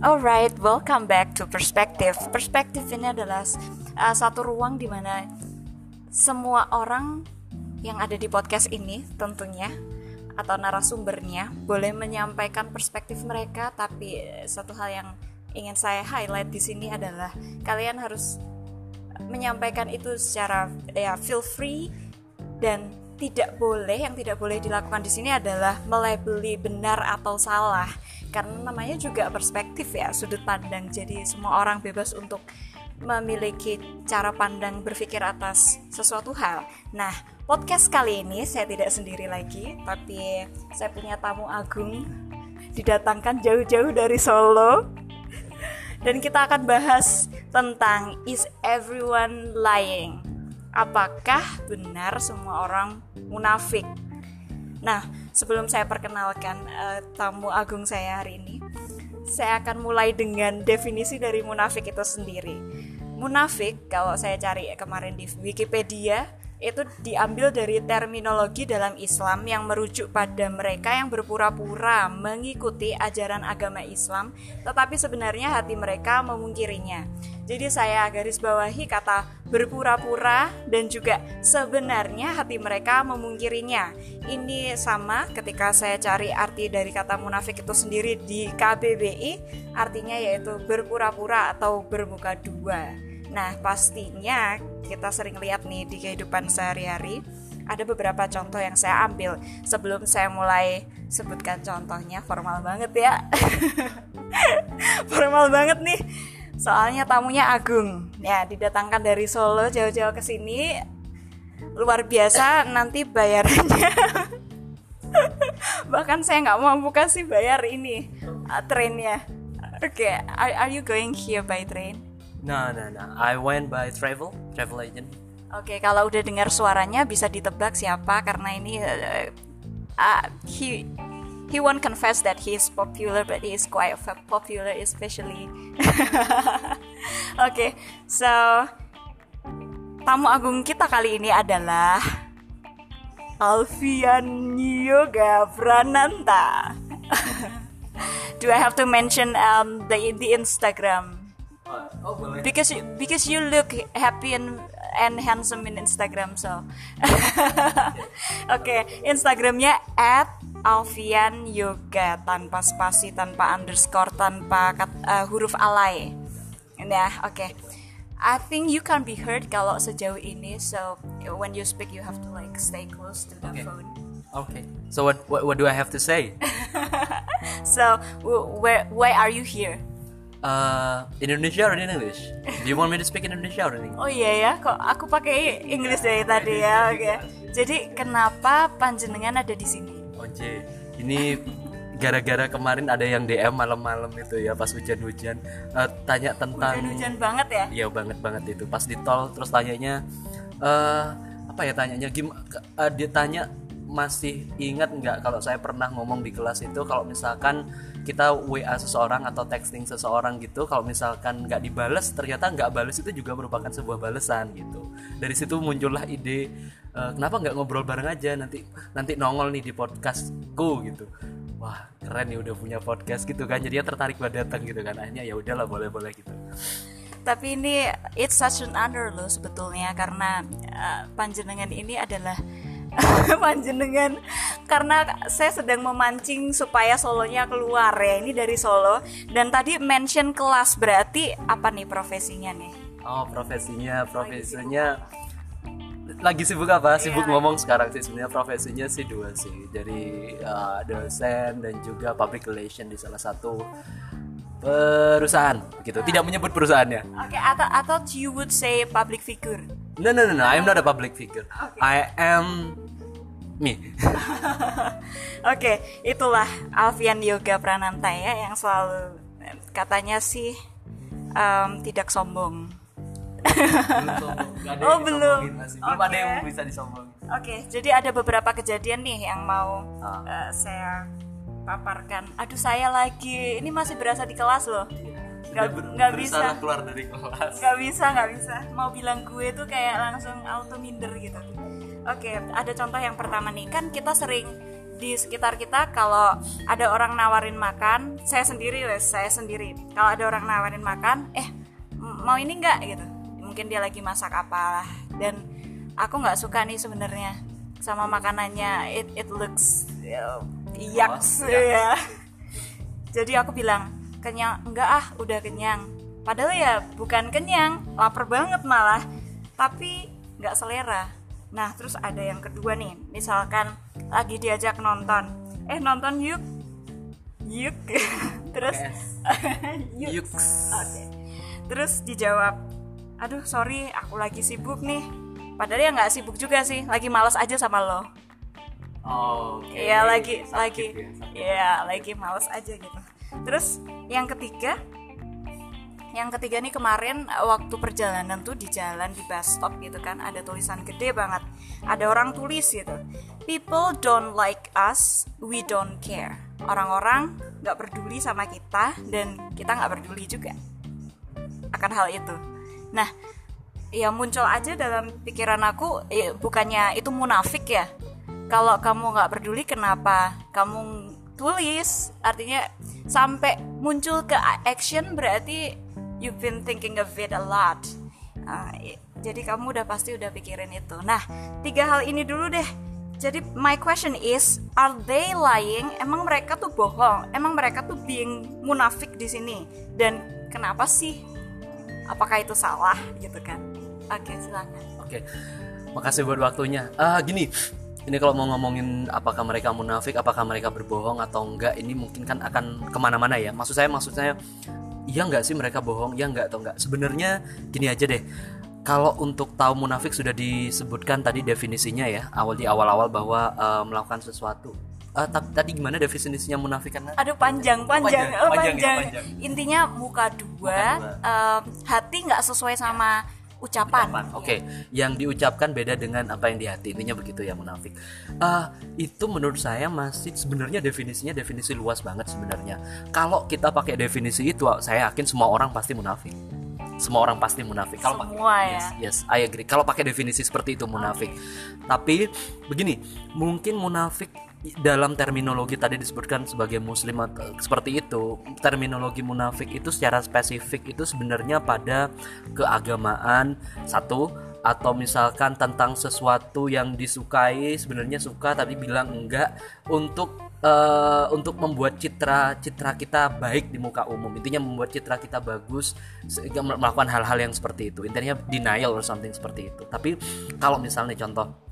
Alright, welcome back to Perspektif. Perspektif ini adalah uh, satu ruang di mana semua orang yang ada di podcast ini tentunya atau narasumbernya boleh menyampaikan perspektif mereka, tapi satu hal yang ingin saya highlight di sini adalah kalian harus menyampaikan itu secara ya feel free dan tidak boleh yang tidak boleh dilakukan di sini adalah melabeli benar atau salah. Karena namanya juga perspektif ya sudut pandang. Jadi semua orang bebas untuk memiliki cara pandang berpikir atas sesuatu hal. Nah podcast kali ini saya tidak sendiri lagi tapi saya punya tamu agung didatangkan jauh-jauh dari Solo. Dan kita akan bahas tentang is everyone lying apakah benar semua orang munafik? Nah, sebelum saya perkenalkan uh, tamu agung saya hari ini, saya akan mulai dengan definisi dari munafik itu sendiri. Munafik, kalau saya cari kemarin di Wikipedia, itu diambil dari terminologi dalam Islam yang merujuk pada mereka yang berpura-pura mengikuti ajaran agama Islam, tetapi sebenarnya hati mereka memungkirinya. Jadi saya garis bawahi kata berpura-pura dan juga sebenarnya hati mereka memungkirinya. Ini sama ketika saya cari arti dari kata munafik itu sendiri di KBBI, artinya yaitu berpura-pura atau bermuka dua. Nah, pastinya kita sering lihat nih di kehidupan sehari-hari ada beberapa contoh yang saya ambil. Sebelum saya mulai sebutkan contohnya formal banget ya. Formal banget nih. Soalnya tamunya Agung. Ya didatangkan dari Solo jauh-jauh ke sini. Luar biasa nanti bayarannya. Bahkan saya nggak mampu kasih bayar ini uh, trainnya. Oke okay, are, are you going here by train No, no, no. I went by travel, travel agent. Oke, okay, kalau udah dengar suaranya bisa ditebak siapa karena ini uh, uh, he he won't confess that he is popular but he is quite popular especially. Oke, okay, so tamu agung kita kali ini adalah Alfian Yoga Prananta. Do I have to mention um, the the Instagram Oh, boleh. Because you, because you look happy and and handsome in Instagram so. Oke, okay, Instagramnya at Alfian Yoga tanpa spasi, tanpa underscore, tanpa kat, uh, huruf alay. Ya, oke. Okay. I think you can be heard kalau sejauh ini. So when you speak, you have to like stay close to the okay. phone. Okay. So what, what what do I have to say? so where why are you here? Uh, Indonesia or in English? Do you want me to speak in Indonesia or in English? Oh iya ya, kok aku pakai Inggris dari tadi ya. Oke. Okay. Jadi kenapa panjenengan ada di sini? Oke. Ini gara-gara kemarin ada yang DM malam-malam itu ya pas hujan-hujan uh, tanya tentang hujan-hujan banget ya? Iya banget banget itu pas di tol terus tanyanya uh, apa ya tanyanya gim uh, dia tanya masih ingat nggak kalau saya pernah ngomong di kelas itu kalau misalkan kita WA seseorang atau texting seseorang gitu kalau misalkan nggak dibales ternyata nggak bales itu juga merupakan sebuah balesan gitu. Dari situ muncullah ide uh, kenapa nggak ngobrol bareng aja? Nanti nanti nongol nih di podcastku gitu. Wah keren nih udah punya podcast gitu kan jadi tertarik buat datang gitu kan. Akhirnya ya udahlah boleh boleh gitu. Tapi ini it's such an honor loh sebetulnya karena uh, panjenengan ini adalah panjenengan. Karena saya sedang memancing supaya solonya keluar ya ini dari Solo. Dan tadi mention kelas berarti apa nih profesinya nih? Oh profesinya profesinya lagi sibuk apa? Sibuk yeah. ngomong sekarang sih sebenarnya profesinya sih dua sih. Jadi uh, dosen dan juga public relation di salah satu perusahaan gitu. Tidak menyebut perusahaannya. Oke okay, atau atau you would say public figure No, no, no, no. I'm not a public figure. Okay. I am me. Oke, okay, itulah Alfian Yoga Prananta ya yang selalu katanya sih um, tidak sombong. belum oh belum. Belum okay. ada yang bisa disombong. Oke, okay, jadi ada beberapa kejadian nih yang mau uh, saya paparkan. Aduh saya lagi, ini masih berasa di kelas loh. Nggak nggak bisa. keluar dari kelas. Nggak bisa nggak bisa. Mau bilang gue tuh kayak langsung auto minder gitu. Oke ada contoh yang pertama nih. Kan kita sering di sekitar kita kalau ada orang nawarin makan saya sendiri wes saya sendiri. Kalau ada orang nawarin makan eh mau ini nggak? Gitu. Mungkin dia lagi masak apalah. Dan aku nggak suka nih sebenarnya sama makanannya. It it looks yucks Oh, iya. ya. Jadi aku bilang kenyang? Enggak ah udah kenyang. Padahal ya bukan kenyang lapar banget malah. Tapi nggak selera. Nah terus ada yang kedua nih. Misalkan lagi diajak nonton. Eh nonton yuk. Yuk. Terus yuk. Oke. terus dijawab aduh sorry aku lagi sibuk nih. Padahal ya nggak sibuk juga sih lagi males aja sama lo. Oke. Iya lagi Sakit lagi. ya, sakit. Iya lagi males aja gitu. Terus yang ketiga yang ketiga nih kemarin eh, waktu perjalanan tuh di jalan di bus stop gitu kan ada tulisan gede banget. Ada orang tulis gitu people don't like us we don't care. Orang-orang nggak peduli sama kita dan kita nggak peduli juga akan hal itu. Nah ya muncul aja dalam pikiran aku eh, bukannya itu munafik ya. Kalau kamu nggak peduli kenapa kamu tulis. Artinya sampai muncul ke action berarti you've been thinking of it a lot. I- jadi kamu udah pasti udah pikirin itu. Nah tiga hal ini dulu deh. Jadi my question is are they lying? Emang mereka tuh bohong? Emang mereka tuh being munafik di sini? Dan kenapa sih? Apakah itu salah? Gitu kan. Oke silakan. Oke, makasih buat waktunya. Ah gini, ini kalau mau ngomongin apakah mereka munafik, apakah mereka berbohong atau enggak, ini mungkin kan akan ke mana-mana ya. Maksud saya, maksud saya, iya enggak sih mereka bohong, iya enggak atau enggak. Sebenarnya gini aja deh. Kalau untuk tahu munafik sudah disebutkan tadi definisinya ya, awal di awal-awal bahwa eh, melakukan sesuatu. Eh, tapi tadi gimana definisinya munafik kan? Aduh panjang panjang Panjang, oh, panjang ya, panjang. Intinya muka dua, Muka dua. em, hati nggak sesuai sama ucapan. ucapan. Oke, yang diucapkan beda dengan apa yang di hati. Intinya begitu ya munafik. Ah, itu menurut saya masih sebenarnya definisinya definisi luas banget sebenarnya. Kalau kita pakai definisi itu, saya yakin semua orang pasti munafik. Semua orang pasti munafik. Kalau pakai- ya. yes, yes, I agree. Kalau pakai definisi seperti itu munafik. Tapi begini, mungkin munafik dalam terminologi tadi disebutkan sebagai muslim seperti itu terminologi munafik itu secara spesifik itu sebenarnya pada keagamaan satu atau misalkan tentang sesuatu yang disukai sebenarnya suka tapi bilang enggak untuk eh, untuk membuat citra citra kita baik di muka umum. Intinya membuat citra kita bagus melakukan hal-hal yang seperti itu. Intinya denial or something seperti itu. Tapi kalau misalnya contoh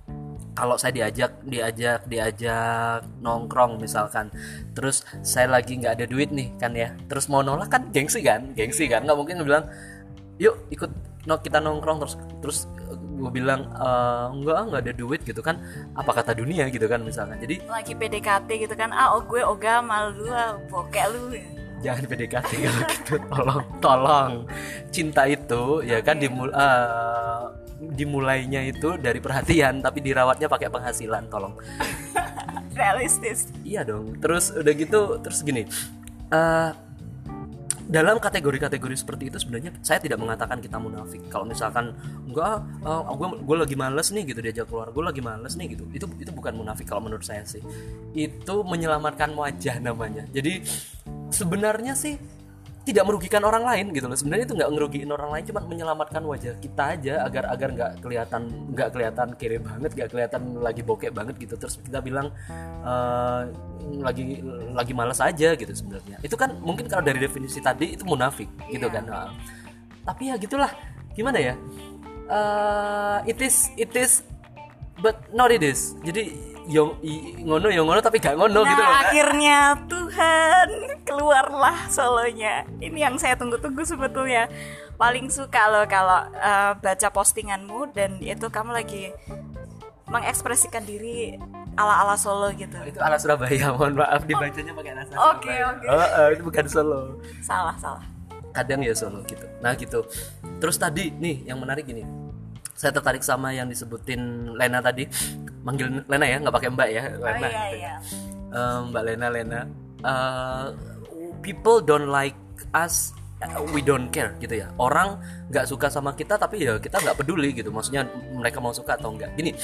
kalau saya diajak diajak diajak nongkrong misalkan terus saya lagi nggak ada duit nih kan ya terus mau nolak kan gengsi kan gengsi kan nggak mungkin bilang yuk ikut no kita nongkrong terus terus gue bilang "Eh, enggak ah, nggak ada duit gitu kan apa kata dunia gitu kan misalkan jadi Lagi PDKT gitu kan, ah oh, gue ogah malu lu, ah, bokek lu. jangan PDKT kalau gitu tolong tolong cinta itu ya kan dimul eh, dimulainya itu dari perhatian tapi dirawatnya pakai penghasilan tolong Realistis. Iya dong. Terus udah gitu, terus gini. eh dalam kategori-kategori seperti itu sebenarnya saya tidak mengatakan kita munafik. Kalau misalkan enggak, eh, gue gue lagi males nih gitu diajak keluar, gue lagi males nih gitu. Itu itu bukan munafik kalau menurut saya sih. Itu menyelamatkan wajah namanya. Jadi sebenarnya sih tidak merugikan orang lain gitu loh. Sebenarnya itu nggak ngerugiin orang lain cuma menyelamatkan wajah kita aja agar agar nggak kelihatan nggak kelihatan kere banget nggak kelihatan lagi bokek banget gitu. Terus kita bilang eh, lagi lagi malas aja gitu sebenarnya. Itu kan mungkin kalau dari definisi tadi itu munafik gitu Iya. kan Nah, tapi ya gitulah. Gimana ya? Eh, it is it is but not it is. Jadi i- ngono yo ngono tapi gak ngono nah gitu loh. akhirnya Tuhan keluarlah solonya. Ini yang saya tunggu-tunggu sebetulnya. Paling suka loh kalau eh, baca postinganmu dan itu kamu lagi mengekspresikan diri ala-ala Solo gitu. itu ala Surabaya mohon maaf dibacanya pakai ala Surabaya Oke, oke. Oh, oh, itu bukan Solo Salah, salah. kadang ya Solo gitu nah gitu terus tadi nih yang menarik ini saya tertarik sama yang disebutin Lena tadi manggil Lena ya nggak pakai Mbak ya Oh Lena iya gitu. iya. Eh, Mbak Lena Lena Eh, people don't like us uh, we don't care gitu ya. Orang nggak suka sama kita tapi ya kita nggak peduli gitu. Maksudnya mereka mau suka atau enggak gini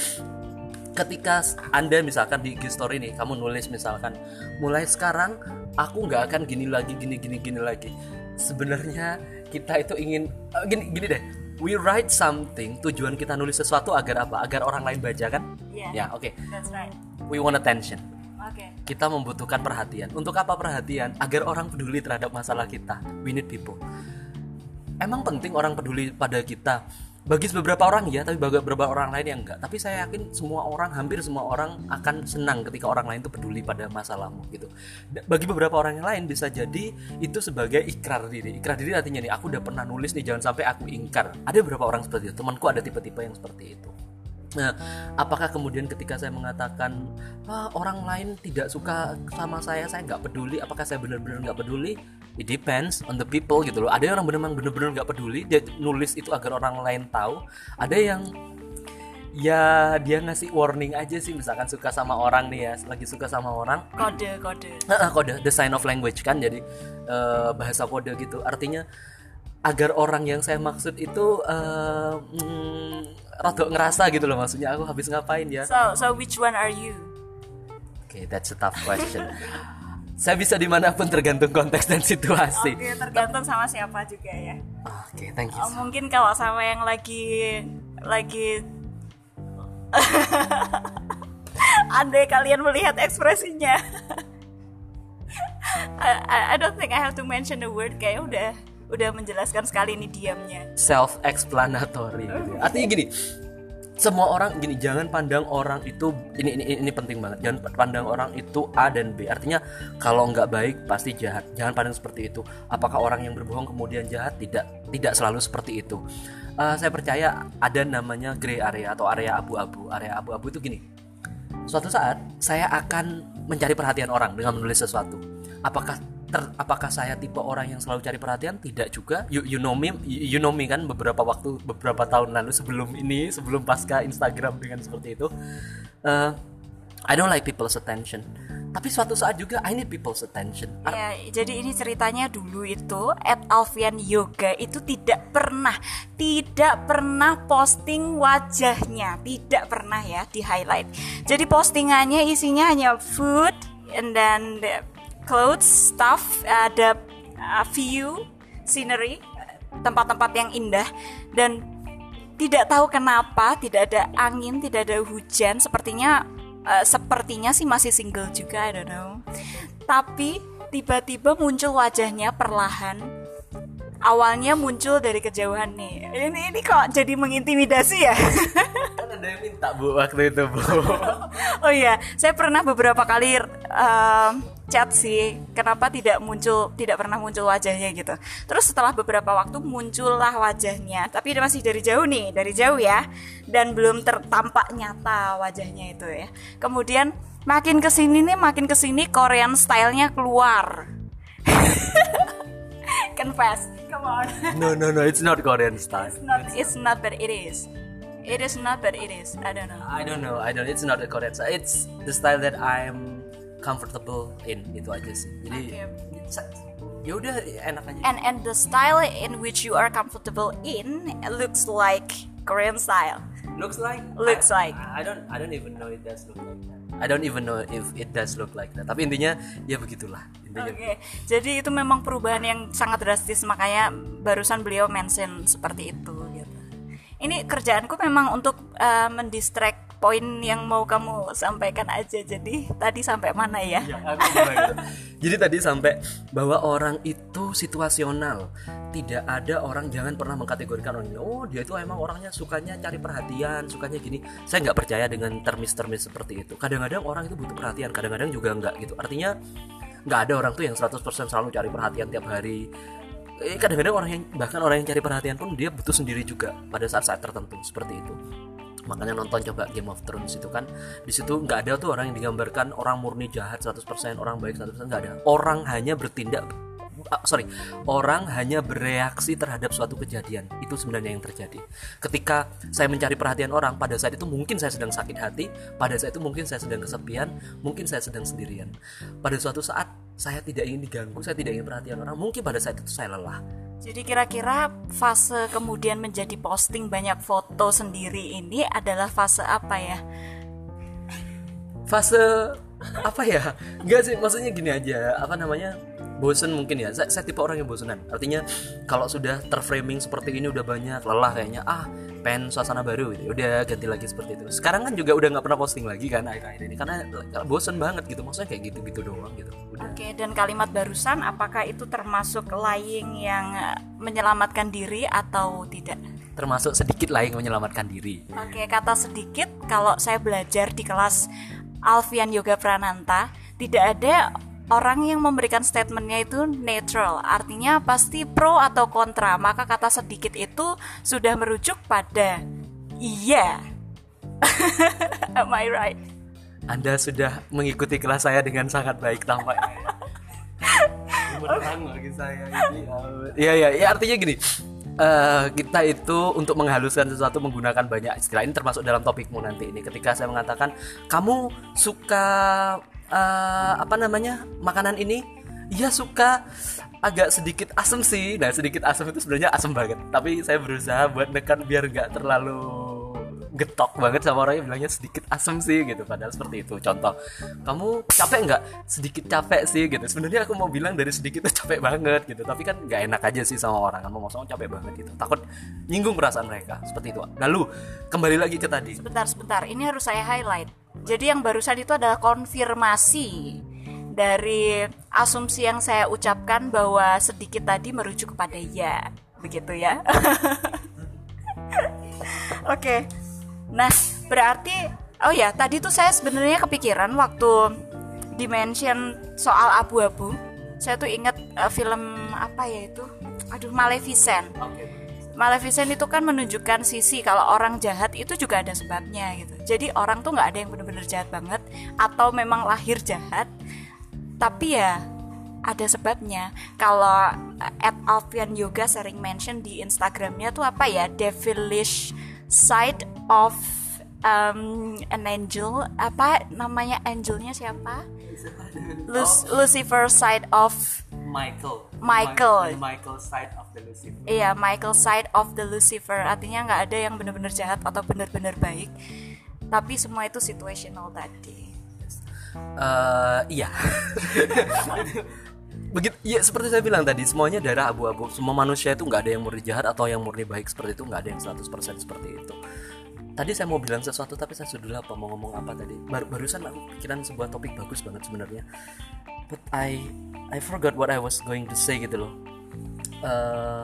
ketika anda misalkan di IG story nih kamu nulis misalkan mulai sekarang aku nggak akan gini lagi gini gini gini lagi. Sebenarnya kita itu ingin uh, gini gini deh. We write something tujuan kita nulis sesuatu agar apa? Agar orang lain baca kan? Yeah. ya oke. That's right. we want attention Oke. kita membutuhkan perhatian. Untuk apa perhatian? Agar orang peduli terhadap masalah kita. We need people. Emang penting orang peduli pada kita? Bagi beberapa orang ya tapi bagi beberapa orang lain yang enggak. Tapi saya yakin semua orang hampir semua orang akan senang ketika orang lain itu peduli pada masalahmu gitu. Bagi beberapa orang yang lain bisa jadi itu sebagai ikrar diri. Ikrar diri artinya nih aku udah pernah nulis nih jangan sampai aku ingkar. Ada beberapa orang seperti itu. Temanku ada tipe-tipe yang seperti itu Nah, apakah kemudian ketika saya mengatakan "Ah, orang lain tidak suka sama saya, saya nggak peduli. Apakah saya benar-benar nggak peduli? It depends on the people gitu loh. Ada yang orang benar-benar benar-benar nggak peduli, dia nulis itu agar orang lain tahu. Ada yang ya dia ngasih warning aja sih, misalkan suka sama orang nih ya, lagi suka sama orang, Kode kode. Kode the sign of language kan jadi eh, bahasa kode gitu artinya agar orang yang saya maksud itu eh, mm, rodok ngerasa gitu loh maksudnya aku habis ngapain ya? So so which one are you? oke that's a tough question. Saya bisa di mana pun tergantung konteks dan situasi. Oke tergantung sama siapa juga ya. oke thank you. Oh, mungkin kalau sama yang lagi lagi andai kalian melihat ekspresinya. I, I- I don't think I have to mention the word kayak udah udah menjelaskan sekali ini diamnya self explanatory gitu. ya. Artinya gini, semua orang gini jangan pandang orang itu ini ini ini penting banget. Jangan pandang orang itu A dan B. Artinya kalau nggak baik pasti jahat. Jangan pandang seperti itu. Apakah orang yang berbohong kemudian jahat? Tidak, tidak selalu seperti itu. Eh, saya percaya ada namanya gray area atau area abu-abu. Area abu-abu itu gini. Suatu saat saya akan mencari perhatian orang dengan menulis sesuatu. Apakah ter- apakah saya tipe orang yang selalu cari perhatian? Tidak juga. You, you know me, you, you know me kan beberapa waktu beberapa tahun lalu sebelum ini, sebelum pasca Instagram dengan seperti itu. Eh, I don't like people's attention. Tapi suatu saat juga I need people's attention. Ya, jadi ini ceritanya dulu itu at Alfian Yoga itu tidak pernah tidak pernah posting wajahnya, tidak pernah ya di highlight. Jadi postingannya isinya hanya food and then the clothes stuff, ada uh, view, scenery, tempat-tempat yang indah dan tidak tahu kenapa tidak ada angin, tidak ada hujan, sepertinya eh, sepertinya sih masih single juga, I don't know. Tapi tiba-tiba muncul wajahnya perlahan. Awalnya muncul dari kejauhan nih. Ini ini kok jadi mengintimidasi ya? Kan ada yang minta bu waktu itu bu. oh iya, saya pernah beberapa kali em, chat sih. Kenapa tidak muncul, tidak pernah muncul wajahnya gitu. Terus setelah beberapa waktu muncullah wajahnya, tapi dia masih dari jauh nih, dari jauh ya, dan belum tertampak nyata wajahnya itu ya. Kemudian makin ke sini nih, makin ke sini Korean stylenya keluar. Confess, come on. no no no, it's not Korean style. it's not, it's not, but it is. It is not, but it is. I don't know. I don't know, I don't. It's not a Korean style. It's the style that I'm comfortable in. Itu aja sih. Jadi Okay. ya udah enak aja. and and the style in which you are comfortable in looks like Korean style. looks like. Looks I, like. I don't. I don't even know it does look like that. I don't even know if it does look like that. Tapi intinya ya begitulah. Intinya. Oke, jadi itu memang perubahan yang sangat drastis makanya barusan beliau mention seperti itu gitu. Ini kerjaanku memang untuk uh, mendistract poin yang mau kamu sampaikan aja. Jadi tadi sampai mana ya? Ya. Jadi tadi sampai bahwa orang itu situasional. Tidak ada orang jangan pernah mengkategorikan orang. Oh dia itu emang orangnya sukanya cari perhatian, sukanya gini. Saya nggak percaya dengan termis-termis seperti itu. Kadang-kadang orang itu butuh perhatian, kadang-kadang juga nggak gitu. Artinya nggak ada orang tuh yang 100% selalu cari perhatian tiap hari. Eh, kadang-kadang orang yang bahkan orang yang cari perhatian pun dia butuh sendiri juga pada saat-saat tertentu seperti itu makanya nonton coba Game of Thrones itu kan. Di situ nggak ada tuh orang yang digambarkan orang murni jahat 100% orang baik 100% nggak ada. Orang hanya bertindak ah, sorry. Orang hanya bereaksi terhadap suatu kejadian. Itu sebenarnya yang terjadi. Ketika saya mencari perhatian orang pada saat itu mungkin saya sedang sakit hati pada saat itu mungkin saya sedang kesepian mungkin saya sedang sendirian. Pada suatu saat saya tidak ingin diganggu saya tidak ingin perhatian orang mungkin pada saat itu saya lelah Jadi kira-kira fase kemudian menjadi posting banyak foto sendiri ini adalah fase apa ya? fase apa ya enggak sih maksudnya gini aja apa namanya bosen mungkin ya. Saya, saya tipe orang yang bosenan. Artinya kalau sudah terframing seperti ini udah banyak lelah kayaknya. Ah pengen suasana baru gitu udah ganti lagi seperti itu. Sekarang kan juga udah nggak pernah posting lagi kan akhir-akhir ini. Karena bosen banget gitu. Maksudnya kayak gitu gitu doang gitu. Udah. Oke, dan kalimat barusan apakah itu termasuk lying yang eh, menyelamatkan diri atau tidak? termasuk sedikit lah yang menyelamatkan diri. Oke, kata sedikit kalau saya belajar di kelas Alfian Yoga Prananta, tidak ada orang yang memberikan statementnya itu neutral, artinya pasti pro atau kontra. Maka kata sedikit itu sudah merujuk pada iya. Am I right? anda sudah mengikuti kelas saya dengan sangat baik tampaknya Bumerang bagi saya ini Iya iya ya artinya gini eh, kita itu untuk menghaluskan sesuatu menggunakan banyak istilah ini termasuk dalam topikmu nanti ini ketika saya mengatakan kamu suka eh, apa namanya makanan ini Iya suka. Agak sedikit asem sih. Nah sedikit asem itu sebenarnya asem banget. Tapi saya berusaha buat nekan biar nggak terlalu getok banget sama orang yang bilangnya sedikit asem sih gitu. Padahal seperti itu. Contoh kamu capek nggak? Sedikit capek sih gitu. Sebenarnya aku mau bilang dari sedikit itu capek banget gitu. Tapi kan nggak enak aja sih sama orang. Kan mau ngomong capek banget gitu. Takut nyinggung perasaan mereka. Seperti itu. Lalu kembali lagi ke tadi. Sebentar, sebentar. Ini harus saya highlight. Jadi yang barusan itu adalah konfirmasi dari asumsi yang saya ucapkan bahwa sedikit tadi merujuk kepada ya. Begitu ya. Oke. Nah, berarti oh ya, tadi tuh saya sebenarnya kepikiran waktu dimention soal abu-abu. Saya tuh ingat eh, film apa ya itu? Aduh, Maleficent. Maleficent itu kan menunjukkan sisi kalau orang jahat itu juga ada sebabnya gitu. Jadi orang tuh nggak ada yang bener-bener jahat banget atau memang lahir jahat, tapi ya ada sebabnya. Kalau eh, at Alfian Yoga sering mention di Instagramnya tuh apa ya devilish side of um, an angel apa namanya angelnya siapa? Luc- Lucifer side of Michael Michael. Michael side of the Lucifer Iya, Michael side of the Lucifer. Artinya nggak ada yang benar-benar jahat atau benar-benar baik. Tapi semua itu situational tadi. Eh, iya. Begitu, ya seperti saya bilang tadi, semuanya darah abu-abu. Semua manusia itu nggak ada yang murni jahat atau yang murni baik seperti itu, nggak ada yang 100% seperti itu. Tadi saya mau bilang sesuatu tapi saya sudah lupa mau ngomong apa tadi. Baru barusan aku pikiran sebuah topik bagus banget sebenarnya. But I I forgot what I was going to say gitu loh. Eh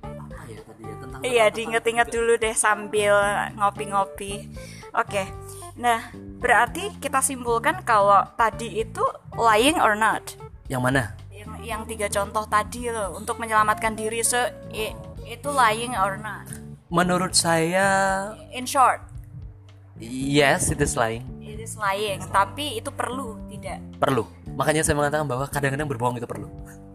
apa ya tadi ya tentang Iya, diinget-inget dulu deh sambil ngopi-ngopi. Oke. Nah, berarti kita simpulkan kalau tadi itu lying or not. yang mana? Yang, yang tiga contoh tadi loh untuk menyelamatkan diri so i- itu lying or not. Menurut saya In short, yes it is lying. it is lying, tapi itu perlu. Perlu. Makanya saya mengatakan bahwa kadang-kadang berbohong itu perlu.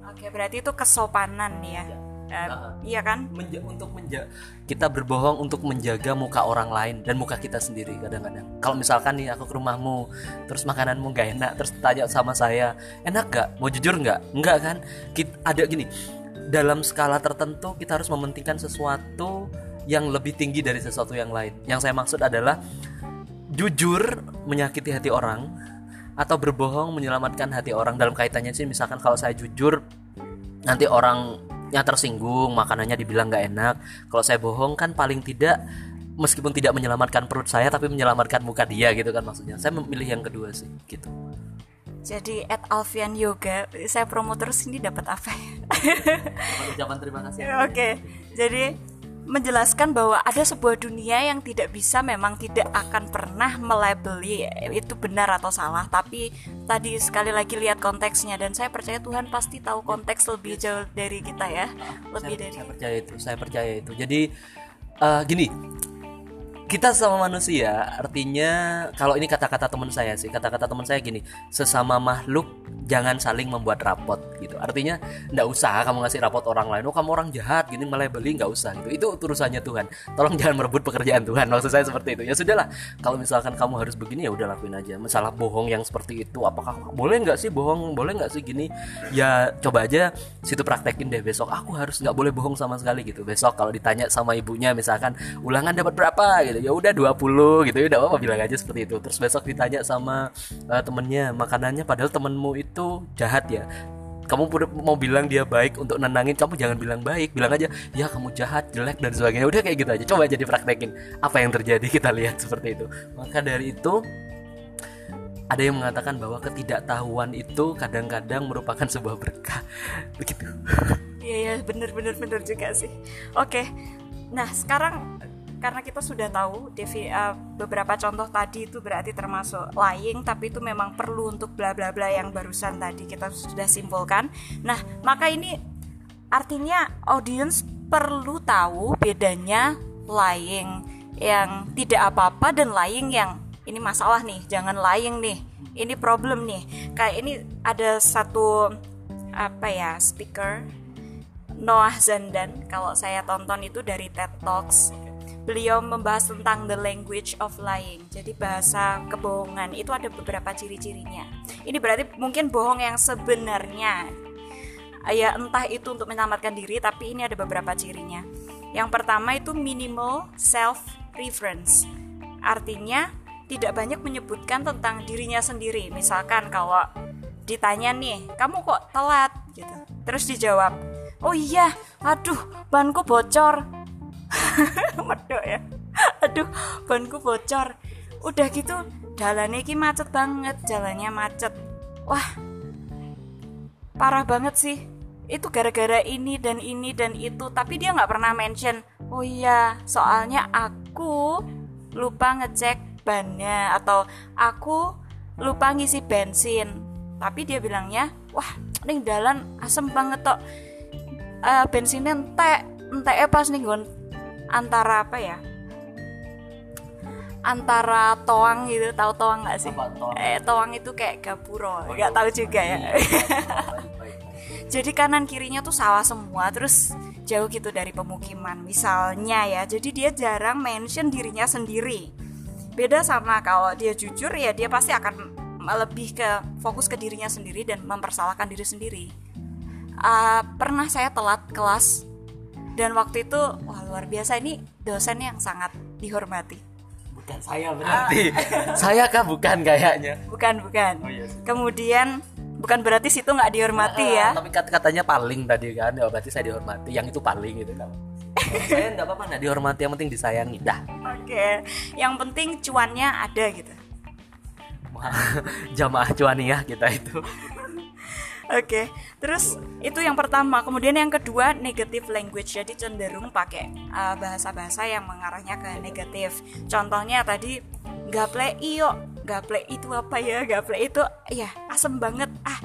Oke, berarti itu kesopanan ya. Eh, iya kan? Menja- untuk menja kita berbohong untuk menjaga muka orang lain dan muka kita sendiri kadang-kadang kalau misalkan nih aku ke rumahmu terus makananmu gak enak terus tanya sama saya enak gak mau jujur nggak nggak kan kita, ada gini dalam skala tertentu kita harus mementingkan sesuatu yang lebih tinggi dari sesuatu yang lain yang saya maksud adalah jujur menyakiti hati orang atau berbohong menyelamatkan hati orang. Dalam kaitannya sih misalkan kalau saya jujur nanti orangnya tersinggung makanannya dibilang nggak enak. Kalau saya bohong kan paling tidak meskipun tidak menyelamatkan perut saya tapi menyelamatkan muka dia gitu kan maksudnya. Saya memilih yang kedua sih gitu. Jadi at Alfian Yoga, saya promo terus ini dapat apa ya? ucapan terima kasih. Oke, jadi menjelaskan bahwa ada sebuah dunia yang tidak bisa memang tidak akan pernah melabeli. Itu benar atau salah tapi tadi sekali lagi lihat konteksnya dan saya percaya Tuhan pasti tahu konteks lebih jauh dari kita ya. Lebih saya, dari saya percaya itu saya percaya itu. Jadi eh, gini kita sama manusia artinya kalau ini kata-kata teman saya sih kata-kata teman saya gini sesama makhluk jangan saling membuat rapot gitu. Artinya nggak usah kamu ngasih rapot orang lain oh kamu orang jahat gini malah beli nggak usah gitu. Itu urusannya Tuhan. Tolong jangan merebut pekerjaan Tuhan maksud saya seperti itu. Ya sudahlah kalau misalkan kamu harus begini ya udah lakuin aja. Masalah bohong yang seperti itu apakah boleh nggak sih bohong? Boleh nggak sih gini? Ya coba aja situ praktekin deh besok. Aku harus nggak boleh bohong sama sekali gitu. Besok kalau ditanya sama ibunya misalkan ulangan dapat berapa? gitu ya udah 20 gitu ya udah apa bilang aja seperti itu. Terus besok ditanya sama uh, temennya makanannya padahal temenmu itu jahat ya. Kamu mau bilang dia baik untuk nenangin kamu jangan bilang baik bilang aja ya kamu jahat jelek dan sebagainya. Udah kayak gitu aja coba jadi praktekin apa yang terjadi kita lihat seperti itu. Maka dari itu ada yang mengatakan bahwa ketidaktahuan itu kadang-kadang merupakan sebuah berkah. Begitu. Iya ya bener bener bener juga sih. Oke nah sekarang karena kita sudah tahu Devi uh, beberapa contoh tadi itu berarti termasuk lying tapi itu memang perlu untuk bla bla bla yang barusan tadi kita sudah simpulkan. Nah, maka ini artinya audience perlu tahu bedanya lying yang tidak apa-apa dan lying yang ini masalah nih, jangan lying nih. Ini problem nih. Kayak ini ada satu apa ya, speaker Noah Zandan kalau saya tonton itu dari TED Talks beliau membahas tentang the language of lying. Jadi bahasa kebohongan itu ada beberapa ciri-cirinya. Ini berarti mungkin bohong yang sebenarnya. Ya entah itu untuk menyelamatkan diri tapi ini ada beberapa cirinya. Yang pertama itu minimal self reference. Artinya tidak banyak menyebutkan tentang dirinya sendiri. Misalkan kalau ditanya nih, "Kamu kok telat?" gitu. Terus dijawab, "Oh iya, aduh, banku bocor." medok ya. Aduh banku bocor. Udah gitu jalannya ki macet banget jalannya macet. Wah parah banget sih. Itu gara-gara ini dan ini dan itu tapi dia nggak pernah mention. Oh iya soalnya aku lupa ngecek bannya atau aku lupa ngisi bensin. Tapi dia bilangnya wah nih jalan asem banget tok. Uh, bensinnya entek entek pas nih gon antara apa ya? Antara toang gitu tahu toang nggak sih? Toang? eh toang itu kayak gapuro nggak tahu juga ya. Jadi kanan kirinya tuh sawah semua terus jauh gitu dari pemukiman misalnya ya. Jadi dia jarang mention dirinya sendiri. Beda sama kalau dia jujur ya dia pasti akan lebih ke fokus ke dirinya sendiri dan mempersalahkan diri sendiri. Uh, pernah saya telat kelas dan waktu itu wah luar biasa. Ini dosen yang sangat dihormati. Bukan saya berarti. Ah. saya kah? Bukan kayaknya. Bukan bukan. Oh, iya kemudian bukan berarti situ nggak dihormati uh, ya. tapi kat katanya paling tadi kan. Ya berarti saya dihormati. Yang itu paling gitu kan. Saya nggak apa-apa nggak dihormati. Yang penting disayangi. Dah. Oke. Okay. yang penting cuannya ada gitu. Jamaah cuaniah kita itu Oke, okay. terus itu yang pertama. Kemudian yang kedua negative language, jadi cenderung pakai uh, bahasa-bahasa yang mengarahnya ke negatif. Contohnya tadi gaple iyo, gaple itu apa ya? Gaple itu ya asem banget. Ah,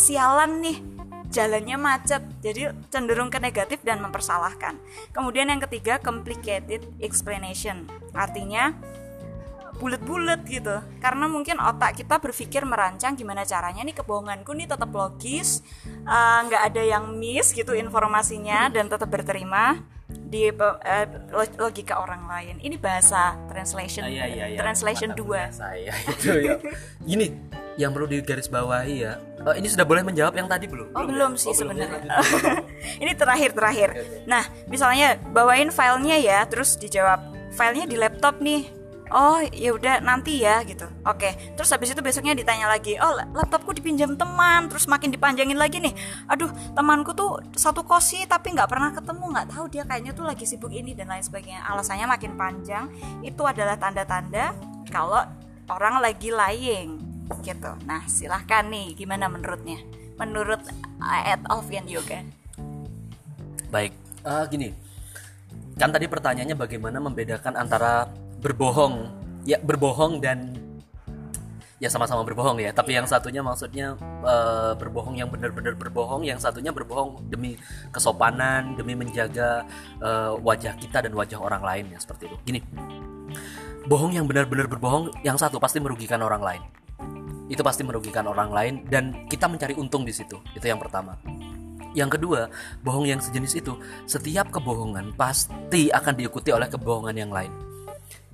sialan nih, jalannya macet. Jadi cenderung ke negatif dan mempersalahkan. Kemudian yang ketiga complicated explanation, artinya bulat-bulat gitu. Karena mungkin otak kita berpikir merancang gimana caranya nih kebohonganku nih tetap logis eh, nggak uh, ada yang miss gitu informasinya dan tetap berterima di uh, logika orang lain. Ini bahasa translation ah, iya, iya, iya. translation dua. saya itu ya. Ini yang perlu digarisbawahi ya oh, ini sudah boleh menjawab yang tadi belum? Oh belum, belum sih oh, sebenarnya. Ini terakhir terakhir. Nah misalnya bawain filenya ya terus dijawab filenya di laptop nih oh ya udah nanti ya gitu. Oke terus habis itu besoknya ditanya lagi oh laptopku dipinjam teman terus makin dipanjangin lagi nih. Aduh temanku tuh satu kosi tapi nggak pernah ketemu nggak tahu dia kayaknya tuh lagi sibuk ini dan lain sebagainya. Alasannya makin panjang itu adalah tanda-tanda kalau orang lagi lying gitu. Nah silahkan nih gimana menurutnya? Menurut Ed Alfian Yoga. Baik uh, gini. Kan tadi pertanyaannya bagaimana membedakan antara berbohong. Ya berbohong dan ya sama-sama berbohong ya. Tapi yang satunya maksudnya uh, berbohong yang benar-benar berbohong yang satunya berbohong demi kesopanan demi menjaga uh, wajah kita dan wajah orang lain ya seperti itu. Gini. Bohong yang benar-benar berbohong yang satu pasti merugikan orang lain. Itu pasti merugikan orang lain dan kita mencari untung di situ. Itu yang pertama. Yang kedua bohong yang sejenis itu setiap kebohongan pasti akan diikuti oleh kebohongan yang lain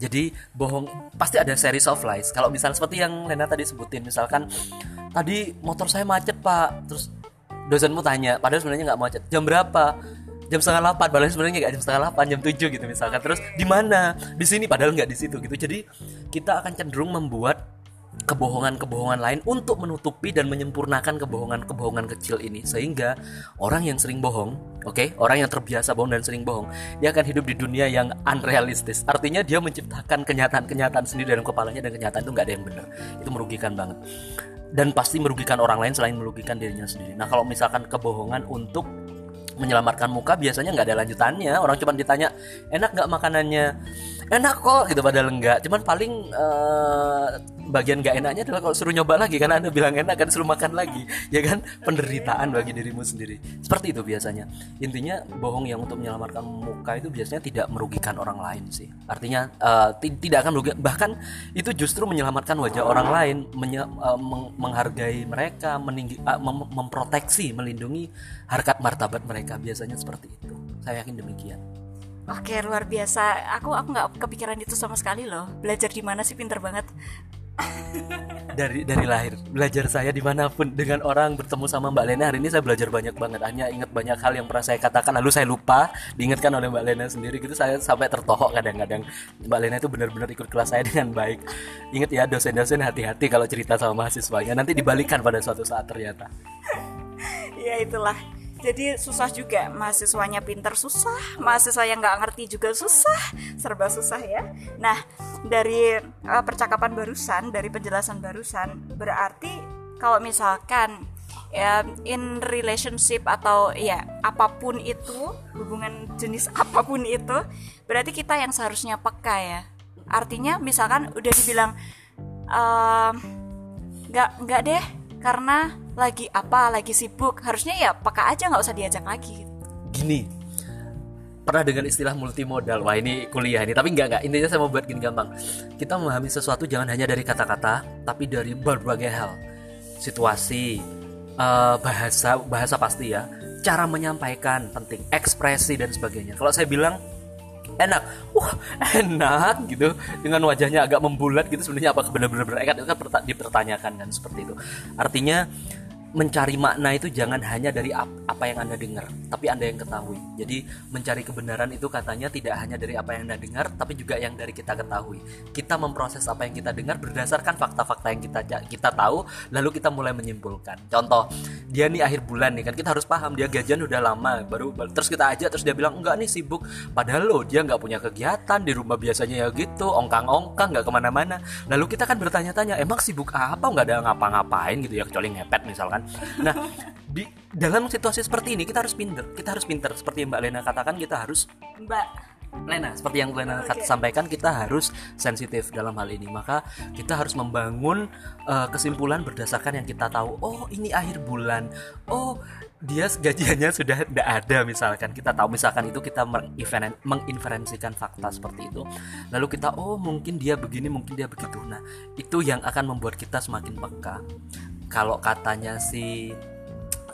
jadi bohong pasti ada series of lies. Kalau misalnya seperti yang Lena tadi sebutin misalkan tadi motor saya macet pak. Terus dosenmu tanya padahal sebenarnya nggak macet. Jam berapa? Jam setengah delapan padahal sebenarnya nggak jam setengah delapan jam tujuh gitu misalkan. Terus di mana? Di sini. Padahal nggak di situ gitu. Jadi kita akan cenderung membuat kebohongan-kebohongan lain untuk menutupi dan menyempurnakan kebohongan-kebohongan kecil ini sehingga orang yang sering bohong, oke, okay? orang yang terbiasa bohong dan sering bohong, dia akan hidup di dunia yang unrealistis. Artinya dia menciptakan kenyataan-kenyataan sendiri dalam kepalanya dan kenyataan itu nggak ada yang benar. Itu merugikan banget. Dan pasti merugikan orang lain selain merugikan dirinya sendiri. Nah, kalau misalkan kebohongan untuk menyelamatkan muka biasanya nggak ada lanjutannya orang cuma ditanya enak nggak makanannya enak kok gitu padahal enggak. Cuman paling uh, bagian nggak enaknya adalah kalau suruh nyoba lagi karena anda bilang enak kan suruh makan lagi ya kan? Penderitaan bagi dirimu sendiri. Seperti itu biasanya. Intinya bohong yang untuk menyelamatkan muka itu biasanya tidak merugikan orang lain sih. Artinya uh, tidak akan merugikan bahkan itu justru menyelamatkan wajah orang lain menye uh, meng menghargai mereka meninggi uh, mem memproteksi melindungi harkat martabat mereka. Biasanya seperti itu. Saya yakin demikian Oke luar biasa. Aku aku nggak kepikiran itu sama sekali loh. Belajar di mana sih? Pinter banget. dari dari lahir. Belajar saya di mana pun. Dengan orang bertemu sama Mbak Lena hari ini saya belajar banyak banget. Hanya ingat banyak hal yang pernah saya katakan lalu saya lupa diingatkan oleh Mbak Lena sendiri. Gitu saya sampai tertohok kadang-kadang. Mbak Lena itu benar-benar ikut kelas saya dengan baik. Ingat ya dosen-dosen hati-hati kalau cerita sama mahasiswanya. Nanti dibalikan pada suatu saat ternyata. Ya itulah jadi susah juga mahasiswanya pinter susah mahasiswa yang nggak ngerti juga susah serba susah ya. Nah dari uh, percakapan barusan dari penjelasan barusan berarti kalau misalkan ya in relationship atau ya apa pun itu hubungan jenis apa pun itu berarti kita yang seharusnya peka ya. Artinya misalkan udah dibilang nggak uh, nggak deh karena lagi apa lagi sibuk harusnya ya peka aja nggak usah diajak lagi gini pernah dengan istilah multimodal? Wah ini kuliah ini tapi nggak nggak. Intinya saya mau buat gini gampang. Kita memahami sesuatu jangan hanya dari kata-kata tapi dari berbagai hal. Situasi uh, bahasa bahasa pasti ya. Cara menyampaikan penting ekspresi dan sebagainya. Kalau saya bilang enak. Wah enak gitu. Dengan wajahnya agak membulat gitu sebenarnya apakah benar-benar berekat itu kan dipertanyakan kan seperti itu. Artinya mencari makna itu jangan hanya dari apa yang Anda dengar, tapi Anda yang ketahui. Jadi mencari kebenaran itu katanya tidak hanya dari apa yang Anda dengar, tapi juga yang dari kita ketahui. Kita memproses apa yang kita dengar berdasarkan fakta-fakta yang kita kita tahu, lalu kita mulai menyimpulkan. Contoh, dia nih akhir bulan nih kan kita harus paham dia gajian udah lama, baru terus kita aja terus dia bilang enggak nih sibuk, padahal lo dia nggak punya kegiatan di rumah biasanya ya gitu, ongkang-ongkang nggak ke mana-mana. Lalu kita kan bertanya-tanya, emang sibuk apa? Nggak ada ngapa-ngapain gitu ya kecuali ngepet misalkan nah di dalam situasi seperti ini kita harus pinter. Kita harus pinter. Seperti yang mbak Lena katakan kita harus mbak. Lena seperti yang Lena okay. sampaikan kita harus sensitif dalam hal ini. Maka kita harus membangun uh, kesimpulan berdasarkan yang kita tahu. Oh ini akhir bulan. Oh dia gajiannya sudah tidak ada misalkan. Kita tahu misalkan itu kita menginferensikan fakta seperti itu. Lalu kita oh mungkin dia begini mungkin dia begitu. Nah itu yang akan membuat kita semakin peka kalau katanya si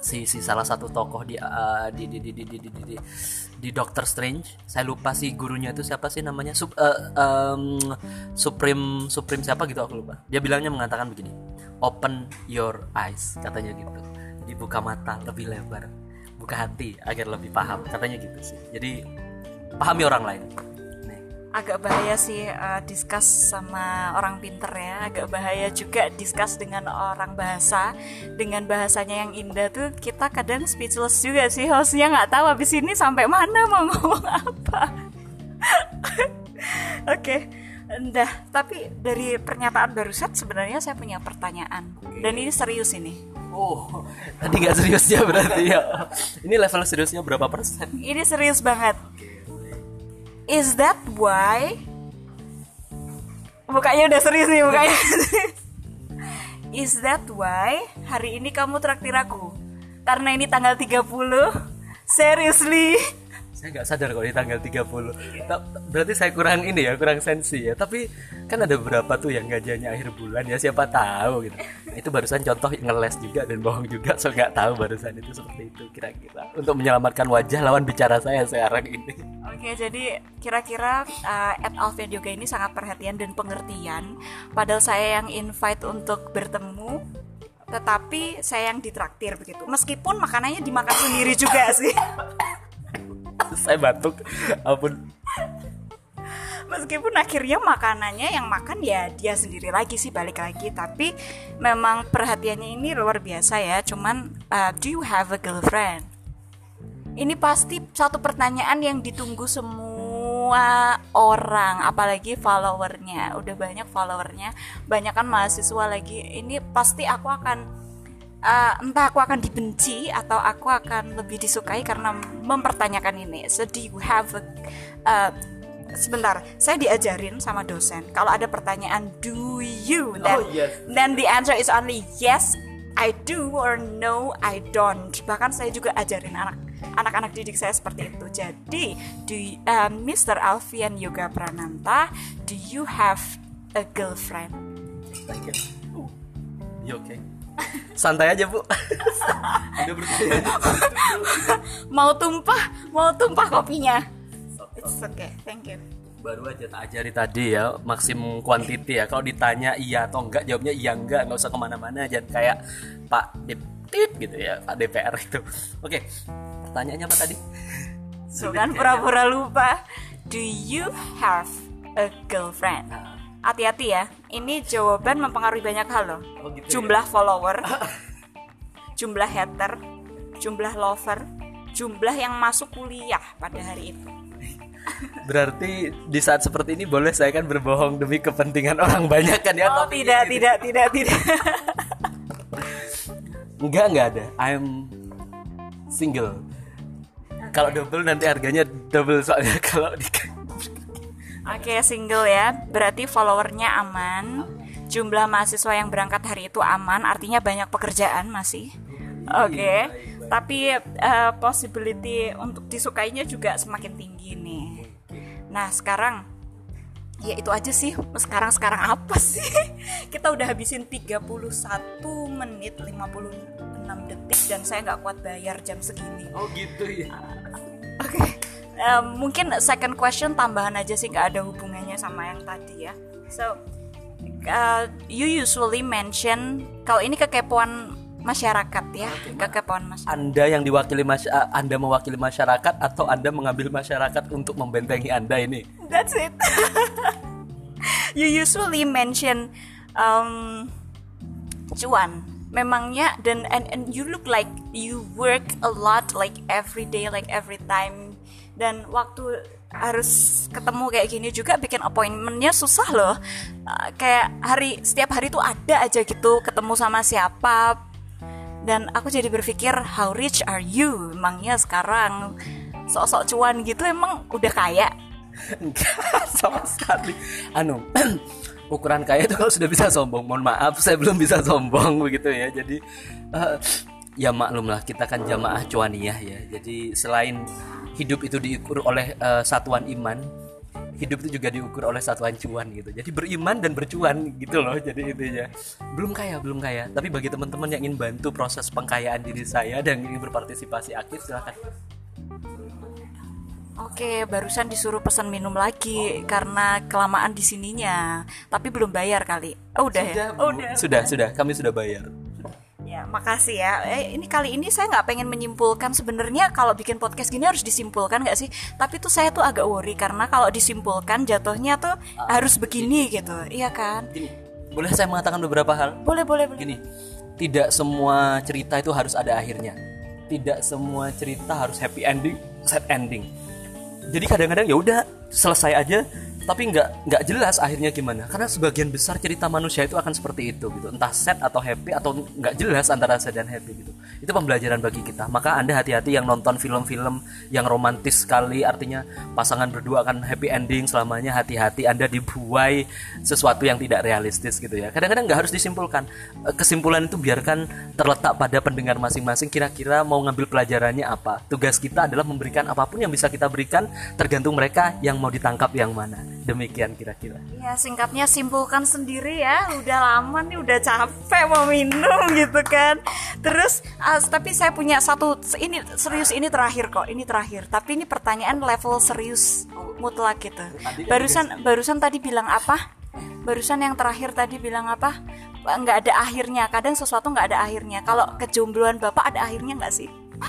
si si salah satu tokoh di uh, di, di, di, di, di, di, di, di Doctor Strange saya lupa sih gurunya itu siapa sih namanya Sup, uh, um, Supreme Supreme siapa gitu aku lupa. Dia bilangnya mengatakan begini open your eyes katanya gitu. Dibuka mata lebih lebar buka hati agar lebih paham katanya gitu sih. Jadi pahami orang lain agak bahaya sih uh, discuss sama orang pinter ya agak bahaya juga discuss dengan orang bahasa dengan bahasanya yang indah tuh kita kadang speechless juga sih hostnya nggak tahu habis ini sampai mana mau ngomong apa oke okay. Dah, tapi dari pernyataan barusan sebenarnya saya punya pertanyaan dan ini serius ini. Oh, tadi nggak serius ya berarti ya. Ini level seriusnya berapa persen? Ini serius banget. Is that why? Bukanya udah serius nih bukanya. Is that why hari ini kamu traktir aku? Karena ini tanggal 30. Seriously? Saya nggak sadar kalau di tanggal 30 berarti saya kurang ini ya kurang sensi ya. Tapi kan ada beberapa tuh yang gajiannya akhir bulan ya siapa tahu gitu. Itu barusan contoh ngeles juga dan bohong juga so nggak tahu barusan itu seperti itu kira-kira. Untuk menyelamatkan wajah lawan bicara saya sekarang ini. Oke jadi kira-kira uh, at Alfian juga ini sangat perhatian dan pengertian. Padahal saya yang invite untuk bertemu tetapi saya yang ditraktir begitu. Meskipun makanannya dimakan sendiri juga sih saya batuk. Ampun. Meskipun akhirnya makanannya yang makan ya dia sendiri lagi sih balik lagi. Tapi memang perhatiannya ini luar biasa ya. Cuman uh, do you have a girlfriend? Ini pasti satu pertanyaan yang ditunggu semua orang apalagi followernya. Udah banyak followernya. Banyak kan mahasiswa lagi. Ini pasti aku akan uh, entah aku akan dibenci atau aku akan lebih disukai karena mempertanyakan ini so do you have a, uh, sebentar saya diajarin sama dosen kalau ada pertanyaan do you then, Oh, yes. then the answer is only yes I do or no I don't bahkan saya juga ajarin anak anak-anak didik saya seperti itu jadi do you- um, Mr. Alfian Yoga Prananta do you have a girlfriend Thank you. Ya oke. Santai aja bu. Bertanya. mau tumpah mau tumpah kopinya it's okay thank you Baru aja tak ajari tadi ya maksimum quantity ya. Kalau ditanya iya atau enggak jawabnya iya enggak nggak usah ke mana-mana jangan kayak Pak Diptit gitu ya Pak DPR itu. Oke pertanyaannya apa tadi? So kan pura-pura lupa. Do you have a girlfriend? Hati-hati ya. Ini jawaban mempengaruhi banyak hal loh. Oh, gitu ya? jumlah follower, jumlah hater, jumlah lover, jumlah yang masuk kuliah pada hari itu. Berarti di saat seperti ini boleh saya kan berbohong demi kepentingan orang banyak kan ya? Oh topiknya tidak, gitu. tidak, tidak, tidak. Enggak enggak ada. I'm single. Kalau double nanti harganya double soalnya kalau di Oke, single ya. Berarti followernya aman. Jumlah mahasiswa yang berangkat hari itu aman, artinya banyak pekerjaan masih. Oke. Tapi eh, possibility untuk disukainya juga semakin tinggi nih. Nah, sekarang ya itu aja sih. Sekarang sekarang apa sih? Kita udah habisin 31 menit 56 detik dan saya nggak kuat bayar jam segini. Oh gitu ya. Oke, Em, mungkin second question tambahan aja sih nggak ada hubungannya sama yang tadi ya. So, uh, you usually mention kalau ini kekepoan masyarakat ya, kekepoan masyarakat. Anda yang diwakili mas uh, Anda mewakili masyarakat atau Anda mengambil masyarakat untuk membentengi Anda ini? That's it. you usually mention um, cuan. Memangnya dan and, and you look like you work a lot like every day like every time dan waktu harus ketemu kayak gini juga bikin appointmentnya susah loh Uh, kayak hari setiap hari tuh ada aja gitu ketemu sama siapa dan aku jadi berpikir how rich are you emangnya sekarang sok-sok cuan gitu emang udah kaya Enggak sama sekali. Anu ukuran kaya itu kalau sudah bisa sombong. Mohon maaf, saya belum bisa sombong begitu ya. Jadi eh, ya maklum lah kita kan jamaah cuaniyah ya. Jadi selain hidup itu diukur oleh eh, satuan iman, hidup itu juga diukur oleh satuan cuan gitu. Jadi beriman dan bercuan gitu loh. Jadi intinya belum kaya, belum kaya. Tapi bagi teman-teman yang ingin bantu proses pengkayaan diri saya dan ingin berpartisipasi aktif silahkan. Oke, barusan disuruh pesan minum lagi karena kelamaan di sininya. Tapi belum bayar kali. Oh, udah ya? Bu. Oh, udah. sudah, sudah. Kami sudah bayar. Makasih ya. Eh, ini kali ini saya nggak pengen menyimpulkan sebenarnya kalau bikin podcast gini harus disimpulkan nggak sih? Tapi tuh saya tuh agak worry karena kalau disimpulkan jatuhnya tuh harus begini gitu. Iya kan? Gini, boleh saya mengatakan beberapa hal? Boleh, boleh, boleh. Gini, tidak semua cerita itu harus ada akhirnya. Tidak semua cerita harus happy ending, sad ending. Jadi kadang-kadang ya udah selesai aja, tapi nggak nggak jelas akhirnya gimana. Karena sebagian besar cerita manusia itu akan seperti itu gitu, entah sad atau happy atau nggak jelas antara sad dan happy gitu. Itu pembelajaran bagi kita. Maka anda hati-hati yang nonton film-film yang romantis sekali, artinya pasangan berdua akan happy ending selamanya. Hati-hati anda dibuai sesuatu yang tidak realistis gitu ya. Kadang-kadang nggak harus disimpulkan. Eh, Kesimpulan itu biarkan terletak pada pendengar masing-masing. Kira-kira mau ngambil pelajarannya apa? Tugas kita adalah memberikan apa pun yang bisa kita berikan, tergantung mereka yang mau ditangkap yang mana. Demikian kira-kira. Ya singkatnya simpulkan sendiri ya Udah lama nih udah capek mau minum gitu kan Terus ah, tapi saya punya satu Ini serius ini terakhir kok Ini terakhir Tapi ini pertanyaan level serius mutlak gitu Barusan barusan tadi bilang apa? Barusan yang terakhir tadi bilang apa? Nggak ada akhirnya Kadang sesuatu nggak ada akhirnya Kalau kejombloan bapak ada akhirnya nggak sih?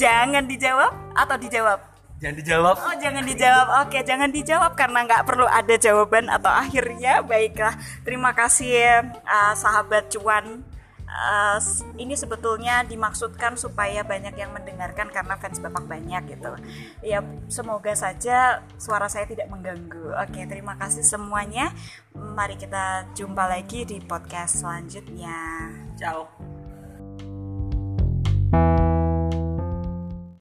jangan dijawab atau dijawab Jangan dijawab. Oh jangan dijawab, oke jangan dijawab karena nggak perlu ada jawaban atau akhirnya baiklah. Terima kasih uh, sahabat cuan. Uh, ini sebetulnya dimaksudkan supaya banyak yang mendengarkan karena fans bapak banyak gitu. Ya semoga saja suara saya tidak mengganggu. Oke terima kasih semuanya. Mari kita jumpa lagi di podcast selanjutnya. Ciao.